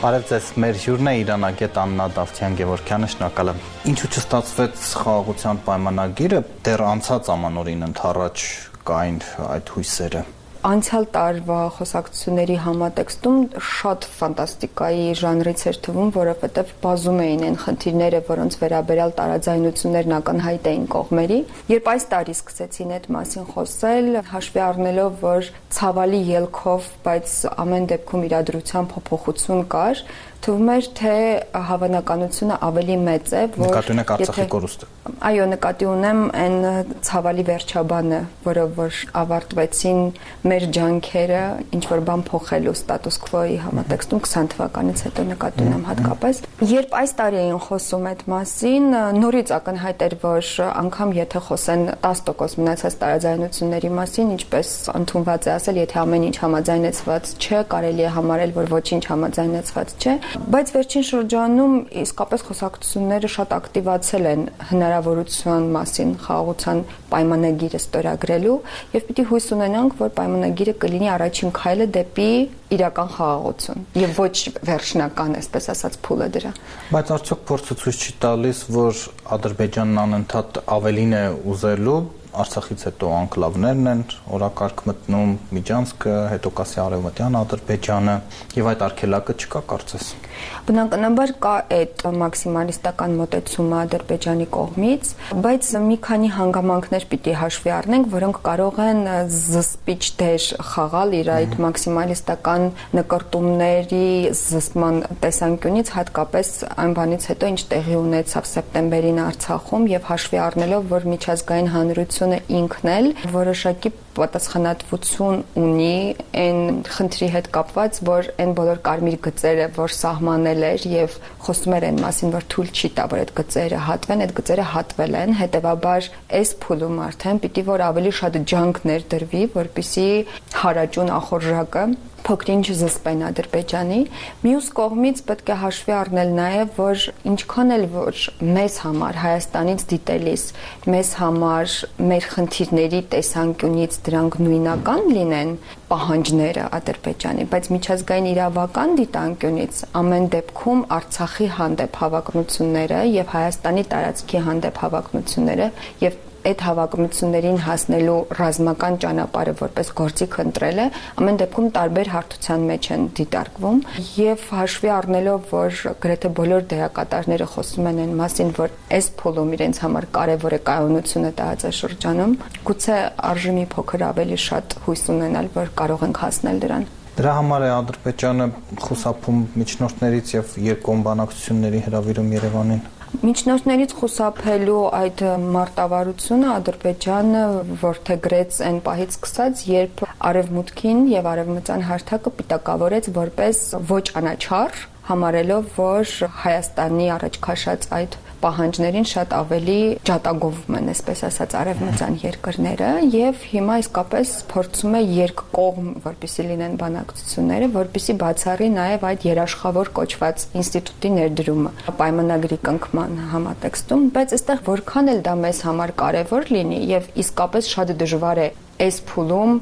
Բարև ձեզ, մեր հյուրն է Իրանագետ Աննա Դավթյան Գևորքյանը, շնորհակալ եմ։ Ինչու չստացվեց խաղաղության պայմանագիրը դեռ անցած ամանորին ընթառաջ կային այդ հույսերը անցյալ տարվա խոսակցությունների համատեքստում շատ ֆանտաստիկայի ժանրից էր թվում, որովհետև բազում էին այն խնդիրները, որոնց վերաբերյալ տարաձայնություններն ակնհայտ էին կողմերի։ Երբ այս տարի սկսեցին այդ մասին խոսել, հաշվի առնելով, որ ցավալի ելքով, բայց ամեն դեպքում իրադրության փոփոխություն կար, թվում էր թե հավանականությունը ավելի մեծ է, որ նկատի ունեք Արցախի կորուստը։ Այո, նկատի ունեմ այն ցավալի վերջաբանը, որով որ ավարտվեցին մեր ջանքերը ինչ որ բան փոխելու ստատուս քվոյի համատեքստում 20 թվականից հետո նկատի ունեմ հատկապես։ Երբ այս տարի էին խոսում այդ մասին, նորից ակնհայտ էր, որ անգամ եթե խոսեն 10% մնացած տարաձայնությունների մասին, ինչպես ընդունված է ասել, եթե ամեն ինչ համաձայնեցված չէ, կարելի է համարել, որ ոչինչ համաձայնեցված չէ, բայց վերջին շրջանում իսկապես խոսակցությունները շատ ակտիվացել են հնարավորության մասին խաղաղության պայմանագիրը ստորագրելու եւ պիտի հույս ունենանք, որ պայմանագիրը կլինի առաջին քայլը դեպի իրական խաղաղություն եւ ոչ վերջնական, այսպես ասած, փուլը դրա։ Բայց արդյոք փորձը ցույց չի տալիս, որ Ադրբեջանն անընդհատ ավելին է ուզելու Արցախից հետո անկլավներն են օրակարգ մտնում, Միջանցքը, հետո կասի Արևմտյան Ադրբեջանը եւ այդ արկելակը չկա կարծես։ Բնականաբար կա այդ մաքսիմալիստական մոտեցումը Ադրբեջանի կողմից, բայց մի քանի հանգամանքներ պիտի հաշվի առնենք, որոնք կարող են զսպիչ դեր խաղալ իր այդ մաքսիմալիստական նկարտումների զսպման տեսանկյունից, հատկապես այն բանից հետո, ինչ տեղի ունեցավ սեպտեմբերին Արցախում եւ հաշվի առնելով, որ միջազգային հանրությունը ինքն էլ որոշակի պատասխանատվություն ունի այն խնդրի հետ կապված, որ այն բոլոր կարմիր գծերը, որ սահմանել էր եւ խոսում էր այն մասին, որ թույլ չի տա, որ այդ գծերը հատվեն, այդ գծերը հատվել են, հետեւաբար այս փուլում արդեն պիտի որ ավելի շատ ջանք ներդրվի, որպիսի հարաճուն ախորժակը փոքրինչ զսպեն Ադրբեջանի։ Մյուս կողմից պետք է հաշվի առնել նաև, որ ինչքան էլ որ մեզ համար Հայաստանից դիտելիս մեզ համար մեր խնդիրների տեսանկյունից դրանք նույնական լինեն պահանջները Ադրբեջանի, բայց միջազգային իրավական դիտանկյունից ամեն դեպքում Արցախի հանդեպ հավակնությունները եւ Հայաստանի տարածքի հանդեպ հավակնությունները եւ այդ հավակնություններին հասնելու ռազմական ճանապարհը որպես գործիք ընտրել է, ամեն դեպքում տարբեր հարթության մեջ են դիտարկվում եւ հաշվի առնելով, որ գրեթե բոլոր դերակատարները խոսում են այն մասին, որ այս փուլում իրենց համար կարևոր է կայունությունը տարածաշրջանում, գուցե արժի մի փոքր ավելի շատ հույս ունենալ, որ կարող ենք հասնել դրան։ Դրա համար է Ադրբեջանը խուսափում միջնորդներից եւ երկկողմ բանակցությունների հրավիրում Երևանին։ Միջնորդներից խուսափելու այդ մարտավարությունը Ադրբեջանը որթեգրեց այն պահից սկսած, երբ արևմուտքին եւ արևմտյան հարթակը պիտակավորեց որպես ոչ անաչառ համարելով, որ Հայաստանի առաջ քաշած այդ պահանջներին շատ ավելի ջատագովում են, այսպես ասած, արևմտյան երկրները եւ հիմա իսկապես փորձում է երկկողմ, որպիսի լինեն բանակցությունները, որպիսի բացառի նաեւ այդ երաշխավոր կոչված ինստիտուտի ներդրումը պայմանագրի կնքման համատեքստում, բայց այստեղ որքան էլ դա մեզ համար կարևոր լինի եւ իսկապես շատ դժվար է այս փուլում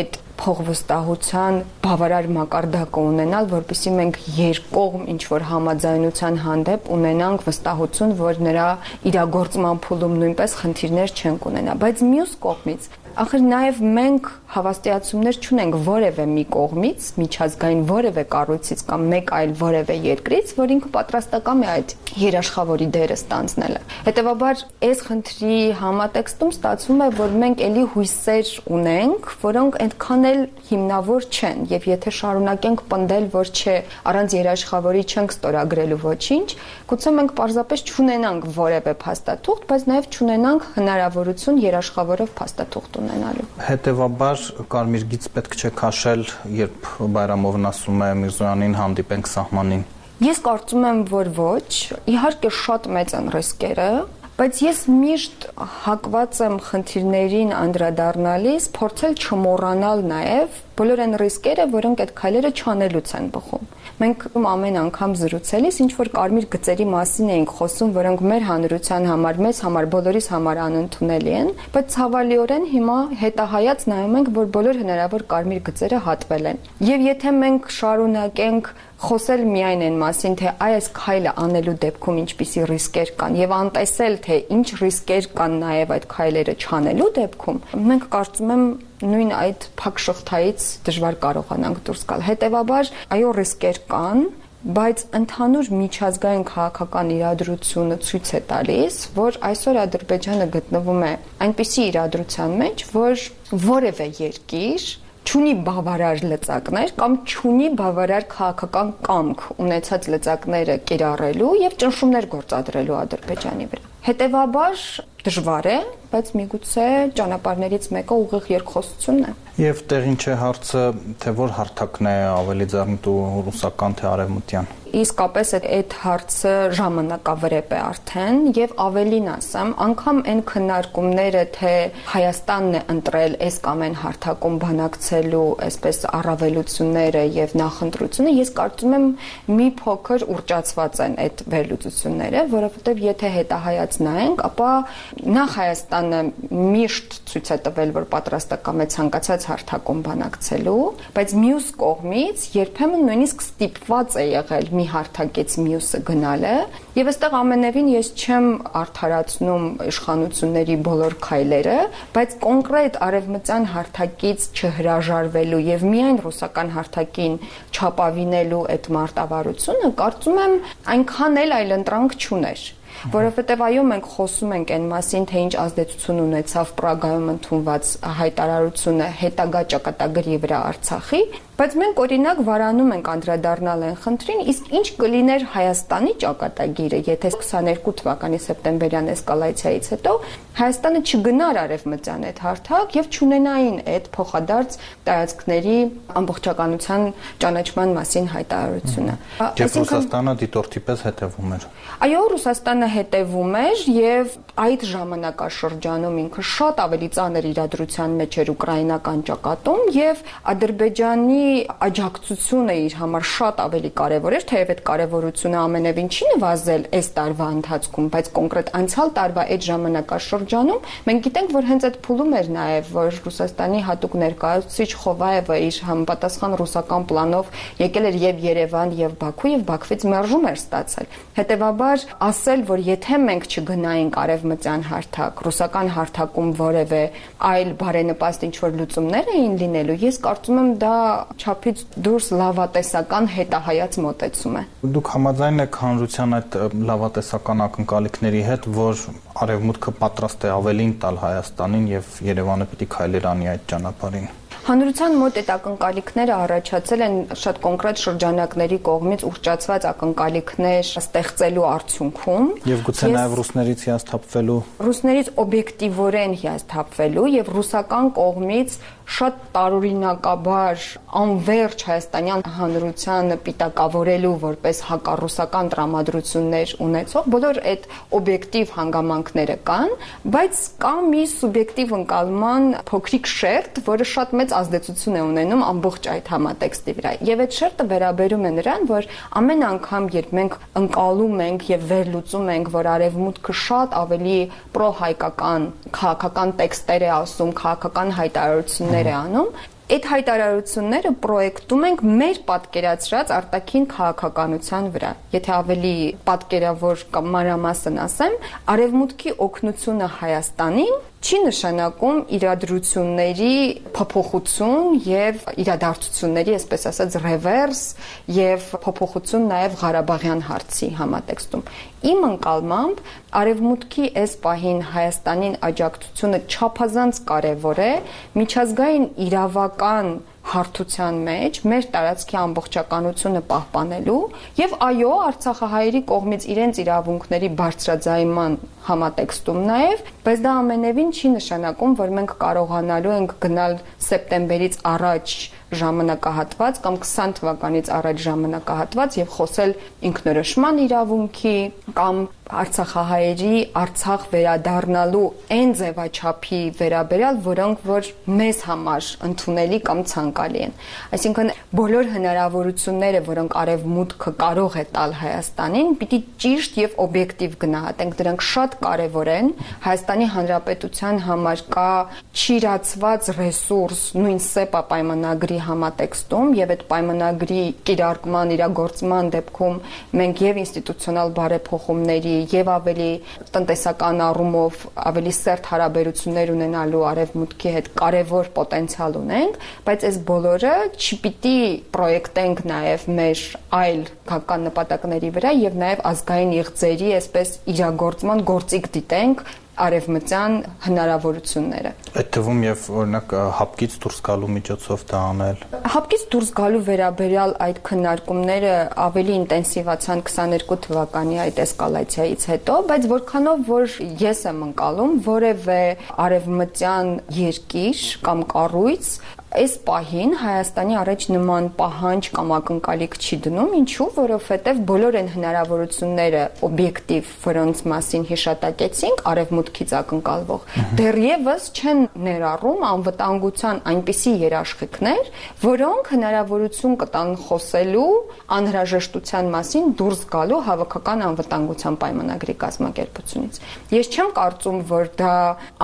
այդ փողվստահության բավարար մակարդակը ունենալ, որpիսի մենք երկկողմ ինչ որ համաձայնության հանդեպ ունենանք վստահություն, որ նրա իրագործման փուլում նույնպես խնդիրներ չենք ունենա, բայց մյուս կողմից Ախր նաև մենք հավաստիացումներ չունենք որևէ մի կողմից, միջազգային որևէ կառույցից կամ մեկ այլ որևէ երկրից, որ ինքը պատրաստական է այդ երաշխավորի դերը ստանձնելը։ Հետևաբար, այս խնդրի համատեքստում ստացվում է, որ մենք ելի հույսեր ունենք, որոնք այդքան էլ հիմնավոր չեն, եւ եթե շարունակենք պնդել, որ չէ, առանց երաշխավորի չենք ստորագրելու ոչինչ, գուցե մենք պարզապես չունենանք որևէ փաստաթուղթ, բայց նաև չունենանք հնարավորություն երաշխավորով փաստաթուղթ ունենալու։ Հետևաբար կարմիր գիծ պետք չէ քաշել, երբ Բայրամովն ասում է Միրզոյանին հանդիպենք սահմանին։ Ես կարծում եմ, որ ոչ։ Իհարկե շատ մեծ են ռիսկերը, բայց ես միշտ հակված եմ խնդիրներին անդրադառնալիս փորձել չմոռանալ նաև բոլոր այն ռիսկերը, որոնք այդ քայլերը չանելուց են բխում։ Մենք ամեն անգամ զրուցելիս ինչ որ կարմիր գծերի մասին էինք խոսում, որոնք մեր հանրության համար, մեզ համար, բոլորիս համար անընդունելի են, բայց ցավալիորեն հիմա հետահայաց նայում ենք, որ բոլոր հնարավոր կարմիր գծերը հատվել են։ Եվ եթե մենք շարունակենք խոսել միայն այն մասին, թե այս քայլը անելու դեպքում ինչպիսի ռիսկեր կան եւ անտեսել թե ինչ ռիսկեր կան նաեւ այդ քայլերը չանելու դեպքում, մենք կարծում եմ նույն այդ փակ շղթայից դժվար կարողանանք դուրս գալ։ Հետևաբար, այո, ռիսկեր կան, բայց ընդհանուր միջազգային քաղաքական իրադրությունը ցույց է տալիս, որ այսօր Ադրբեջանը գտնվում է այնպիսի իրադրության մեջ, որ որևէ երկիր չունի բավարար լծակներ կամ չունի բավարար քաղաքական կամք ունեցած լծակները կիրառելու եւ ճնշումներ գործադրելու Ադրբեջանի վրա։ Հետևաբար դժվար է, բայց միգուցե ճանապարհներից մեկը ուղիղ երկխոսությունն է։ Եվ տեղին չէ հարցը, թե որ հարթակն է ավելի ձեռնտու ռուսական թե արևմտյան իսկապես այդ հարցը ժամանակավրեպ է արդեն եւ ավելին ասեմ, անգամ այն քննարկումները, թե Հայաստանն է ընտրել այս կամ այն հարթակում բանակցելու այսպես առավելությունները եւ նախընտրությունը, ես կարծում եմ մի փոքր ուրճացված են այդ վերլուծությունները, որովհետեւ եթե հետահայաց նայենք, ապա նախ Հայաստանը միշտ ցույց է տվել, որ պատրաստակամ է ցանկացած հարթակում բանակցելու, բայց մյուս կողմից երբեմն նույնիսկ ստիպված է եղել մի հարթակից մյուսը գնալը եւ այստեղ ամենևին ես չեմ արդարացնում իշխանությունների բոլոր քայլերը, բայց կոնկրետ արևմտյան հարթակից չհրաժարվելու եւ միայն ռուսական հարթակին չապավինելու այդ մարտավարությունը կարծում եմ այնքան էլ այլընտրանք չուներ որովհետև այո մենք խոսում ենք այն մասին, թե ինչ ազդեցություն ունեցավ Պրագայում ընդունված հայտարարությունը հետագա ճակատագրի վրա Արցախի, բայց մենք օրինակ վարանում ենք անդրադառնալ այն խնդրին, իսկ ինչ կլիներ Հայաստանի ճակատագիրը, եթե 22 թվականի սեպտեմբերյան էսկալացիայից հետո Հայաստանը չգնար արևմտյան այդ հարթակ եւ չունենային այդ փոխադարձ տարածքների ամբողջականության ճանաչման մասին հայտարարությունը։ Եվ Ռուսաստանը դիտորդի պես հետևում էր։ Այո, Ռուսաստանը հետևում էր եւ այդ ժամանակաշրջանում ինքը շատ ավելի ծանր իրադրության մեջ էր ուկրաինական ճակատում եւ Ադրբեջանի աջակցությունը իր համար շատ ավելի կարեւոր էր, թեև այդ կարեւորությունը ամենևին չի նվազել այս տարվա ընթացքում, բայց կոնկրետ անցյալ տարվա այդ ժամանակաշրջանում մենք գիտենք, որ հենց այդ փուլում էր նաեւ, որ Ռուսաստանի հատուկ ներկայացուցիչ Խովաևը իր համապատասխան ռուսական պլանով եկել էր եւ Երևան եւ Բաքու եւ Բաքվից մերժում էր ստացել։ Հետևաբար ասել, որ եթե մենք չգնայինք արևմտյան հարթակ, ռուսական հարթակում որևէ այլ բարենպաստ ինչ որ լուծումներ էին լինելու, ես կարծում եմ դա չափից դուրս լավատեսական հետահայաց մոտեցում է։ Դուք համաձայն եք հանրության այդ լավատեսական ակնկալիքների հետ, որ արևմուտքը պատրաստ է ավելին տալ Հայաստանին եւ Երևանը պիտի քայլեր անի այդ ճանապարհին։ Հանրության մոտ այդ ակնկալիքները առաջացել են շատ կոնկրետ շրջանակների կողմից ուղղճացված ակնկալիքներ ստեղծելու արդյունքում եւ գուցե նաեւ ռուսներից հիասթափվելու ռուսներից օբյեկտիվորեն հիասթափվելու եւ ռուսական կողմից շատ տարօրինակաբար անverջ հայաստանյան հանրությանը պիտակավորելու որպես հակառուսական տրամադրություններ ունեցող բոլոր այդ օբյեկտիվ հանգամանքները կան, բայց կա մի սուբյեկտիվ ընկալման փոքրիկ շերտ, որը շատ մեծ ազդեցություն է ունենում ամբողջ այդ համատեքստի վրա։ Եվ այդ շերտը վերաբերում է նրան, որ ամեն անգամ, երբ մենք ընկալում ենք եւ վերլուծում ենք, որ արևմուտքը շատ ավելի պրոհայկական քաղաքական տեքստեր է ասում, քաղաքական հայտարարություններ է անում, այդ հայտարարությունները պրոյեկտում ենք մեր պատկերացրած արտաքին քաղաքականության վրա։ Եթե ավելի պատկերավոր կամ մանրամասն ասեմ, արևմուտքի օգնությունը Հայաստանին չի նշանակում իրադրությունների փոփոխություն եւ իրադարձությունների, այսպես ասած, ռևերս եւ փոփոխություն նաեւ Ղարաբաղյան հարցի համատեքստում։ Իմ ընկալմամբ արևմուտքի այս պահին Հայաստանին աջակցությունը չափազանց կարեւոր է միջազգային իրավական հարթության մեջ մեր տարածքի ամբողջականությունը պահպանելու եւ այո Արցախահայերի կողմից իրենց իրավունքների բարձրաձայնման համատեքստում նաեւ, բայց դա ամենևին չի նշանակում, որ մենք կարողանալու ենք գնալ սեպտեմբերից առաջ ժամանակահատված կամ 20 թվականից առաջ ժամանակահատված եւ խոսել ինքնորոշման իրավունքի կամ Արցախահայերի Արցախ վերադառնալու այն ձևաչափի վերաբերյալ, որոնք որ մեզ համար ընդունելի կամ ցանկալի են։ Այսինքն բոլոր հնարավորությունները, որոնք արևմուտքը կարող է տալ Հայաստանին, պիտի ճիշտ եւ օբյեկտիվ գնահատենք։ Դրանք շատ կարեւոր են։ Հայաստանի Հանրապետության համար կա չիրացված ռեսուրս նույն ՍԵՊԱ պայմանագրի համատեքստում եւ այդ պայմանագրի կիրարկման իրագործման դեպքում մենք եւ ինստիտուցիոնալ բարեփոխումների եւ ավելի տնտեսական առումով ավելի սերտ հարաբերություններ ունենալու արևմուտքի հետ կարևոր պոտենցիալ ունենք, բայց այս բոլորը չպիտի պրոյեկտենք նաեւ մեր այլ քաղաքական նպատակների վրա եւ նաեւ ազգային իղձերի այսպես իրագործման գործիք դիտենք արևմտյան հնարավորությունները։ Այդ թվում եւ օրինակ հապկից դուրս գալու միջոցով դա անել։ Հապկից դուրս գալու վերաբերյալ այդ քննարկումները ավելի ինտենսիվացան 22 թվականի այդ էսկալացիայից հետո, բայց որքանով որ ես եմ ընկալում, որևէ արևմտյան երկիր կամ կառույց այս պահին Հայաստանի առաջ նման պահանջ կամ ակնկալիք չի դնում, ինչու, որովհետև բոլոր այն հնարավորությունները օբյեկտիվ, որոնց մասին հիշատակեցինք, արևմուտքից ակնկալվող, դեռևս չեն ներառում անվտանգության այնպիսի երաշխիքներ, որոնք հնարավորություն կտան խոսելու անհրաժեշտության մասին դուրս գալու հավաքական անվտանգության պայմանագրի կազմակերպությունից։ Ես չեմ կարծում, որ դա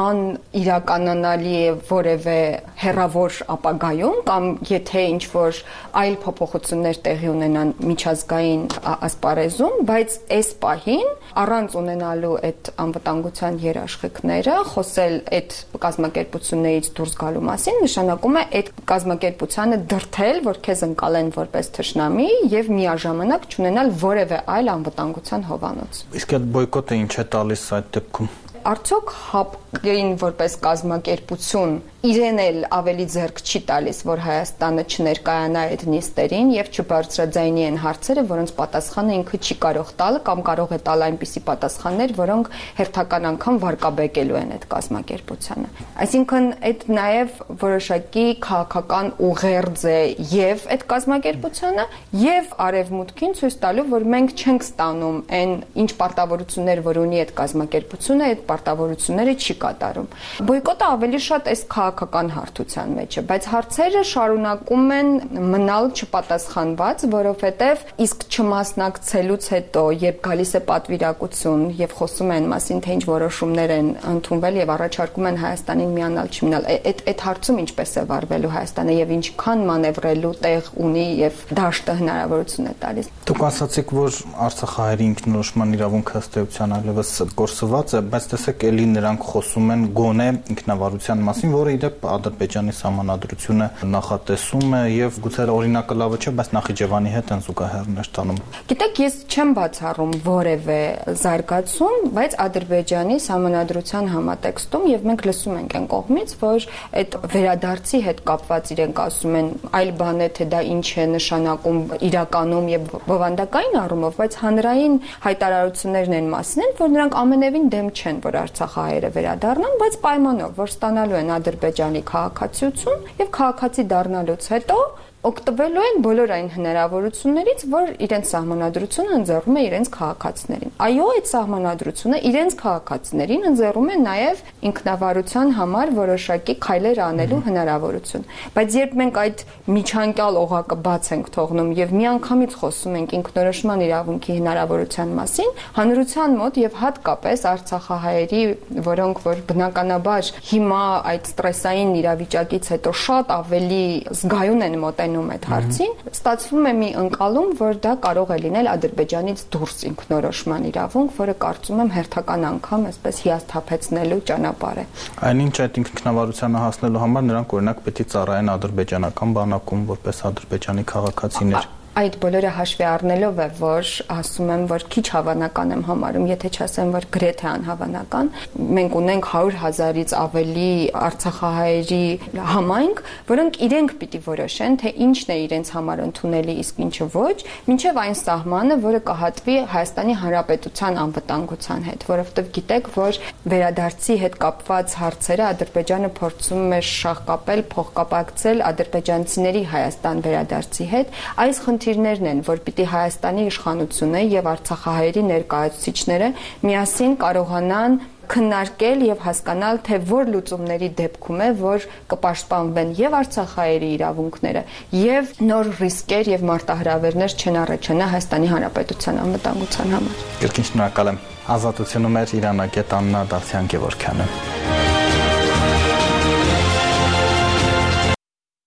ան իրականանալի է որևէ հերավոր ապագայում կամ եթե ինչ որ այլ փոփոխություններ տեղի ունենան միջազգային ասպարեզում, բայց այս պահին առանց ունենալու այդ անվտանգության երաշխիքները խոսել այդ կազմակերպություններից դուրս գալու մասին նշանակում է այդ կազմակերպությանը դրթել, որ քեզ ընկալեն որպես թշնամի եւ միաժամանակ ճանենալ որևէ այլ անվտանգության հովանոց։ Իսկ այդ բոյկոտը ինչ է տալիս այդ դեպքում արդյոք հապկին որպես կազմակերպություն իրեն էլ ավելի ձեռք չի տալիս, որ Հայաստանը չներկայանա այդ նիստերին եւ չբարձրաձայնի այն հարցերը, որոնց պատասխանը ինքը չի կարող տալ կամ կարող է տալ այնպիսի պատասխաններ, որոնք հերթական անգամ վարկաբեկելու են այդ կազմակերպությանը։ Այսինքն այդ նաեւ որոշակի քաղաքական ուղերձ է եւ այդ կազմակերպությանը եւ արևմուտքին ցույց տալու, որ մենք չենք ստանում այն ինչ պարտավորություններ, որ ունի այդ կազմակերպությունը, այդ պարտավորությունները չի կատարում։ Բոյկոտը ավելի շատ այս քաղաքական հարթության մեջ է, բայց հարցերը շարունակում են մնալ չպատասխանված, որովհետև իսկ չմասնակցելուց հետո, երբ գալիս է պատվիրակություն եւ խոսում են մասին, թե ինչ որոշումներ են ընդունվել եւ առաջարկում են Հայաստանին միանալ չմնալ, այդ այդ հարցում ինչպես է վարվելու Հայաստանը եւ ինչքան մանևրելու տեղ ունի եւ դաշտը հնարավորություն է տալիս։ Դուք ասացիք, որ Արցախահայերի ինքնորոշման իրավունքը ըստ էության այլևս կորսված է, բայց տեսեք, ելի նրանք խոսում են գոնե ինքնավարության մասին, որը իդեպ Ադրբեջանի համանadrությունը նախատեսում է եւ գուցե օրինակը լավը չէ, բայց Նախիջևանի հետ են զուգահեռներ տանում։ Գիտեք, ես չեմ բացառում որևէ զարգացում, բայց Ադրբեջանի համանadrության համատեքստում եւ մենք լսում ենք այն կողմից, որ այդ վերադարձի հետ կապված իրենք ասում են այլ բան է, թե դա ինչ է նշանակում իրականում եւ բովանդակային առումով, բայց հանրային հայտարարություններն են մասին են, որ նրանք ամենևին դեմ չեն, որ Արցախահայերը վերադառնան, բայց պայմանով, որ ստանալու են Ադրբեջանի քաղաքացիություն եւ քաղաքացի դառնալուց հետո օգտվելու են բոլոր այն հնարավորություններից, որ իրենց սահմանադրությունը ընձեռում է իրենց քաղաքացիներին։ Այո, այդ սահմանադրությունը իրենց քաղաքացիներին ընձեռում է նաև ինքնավարության համար որոշակի քայլեր անելու հնարավորություն։ Բայց երբ մենք այդ միջանկյալ օղակը բաց ենք թողնում եւ միանգամից խոսում ենք ինքնորոշման իրավունքի հնարավորության մասին, հանրության մոտ եւ հատկապես Արցախահայերի, որոնք որ բնականաբար հիմա այդ ստրեսային իրավիճակից հետո շատ ավելի զգայուն են մոտեն մոտենում այդ հարցին, ստացվում է մի ընկալում, որ դա կարող է լինել Ադրբեջանից դուրս ինքնորոշման իրավունք, որը կարծում եմ հերթական անգամ այսպես հիասթափեցնելու ճանապարհ է։ Այնինչ այդ ինքնավարությանը հասնելու համար նրանք օրինակ պետք է ծառայեն ադրբեջանական բանակում որպես ադրբեջանի քաղաքացիներ այդ բոլորը հաշվի առնելով է, որ ասում եմ, որ քիչ հավանական եմ համարում, եթե չասեմ, որ գրեթե անհավանական, մենք ունենք 100 հազարից ավելի արցախահայերի համայնք, որոնք իրենք պիտի որոշեն, թե ինչն է իրենց համար ընդունելի, իսկ ինչը ոչ, մինչև այն սահմանը, որը կհատվի Հայաստանի Հանրապետության անվտանգության հետ, որովհետև գիտեք, որ վերադարձի հետ կապված հարցերը Ադրբեջանը փորձում է շահկապել, փոխկապակցել ադրբեջանցիների Հայաստան վերադարձի հետ։ Այս խնդիրը խնդիրներն են, որ պիտի Հայաստանի իշխանությունը եւ Արցախահայերի ներկայացուցիչները միասին կարողանան քննարկել եւ հասկանալ, թե որ լուծումների դեպքում է, որ կպաշտպանվեն եւ Արցախայերի իրավունքները եւ նոր ռիսկեր եւ մարտահրավերներ չեն առաջանա Հայաստանի Հանրապետության անվտանգության համար։ Երկին շնորհակալ եմ։ Ազատությունում էր Իրանագետ Աննա Դավթյան Գևորքյանը։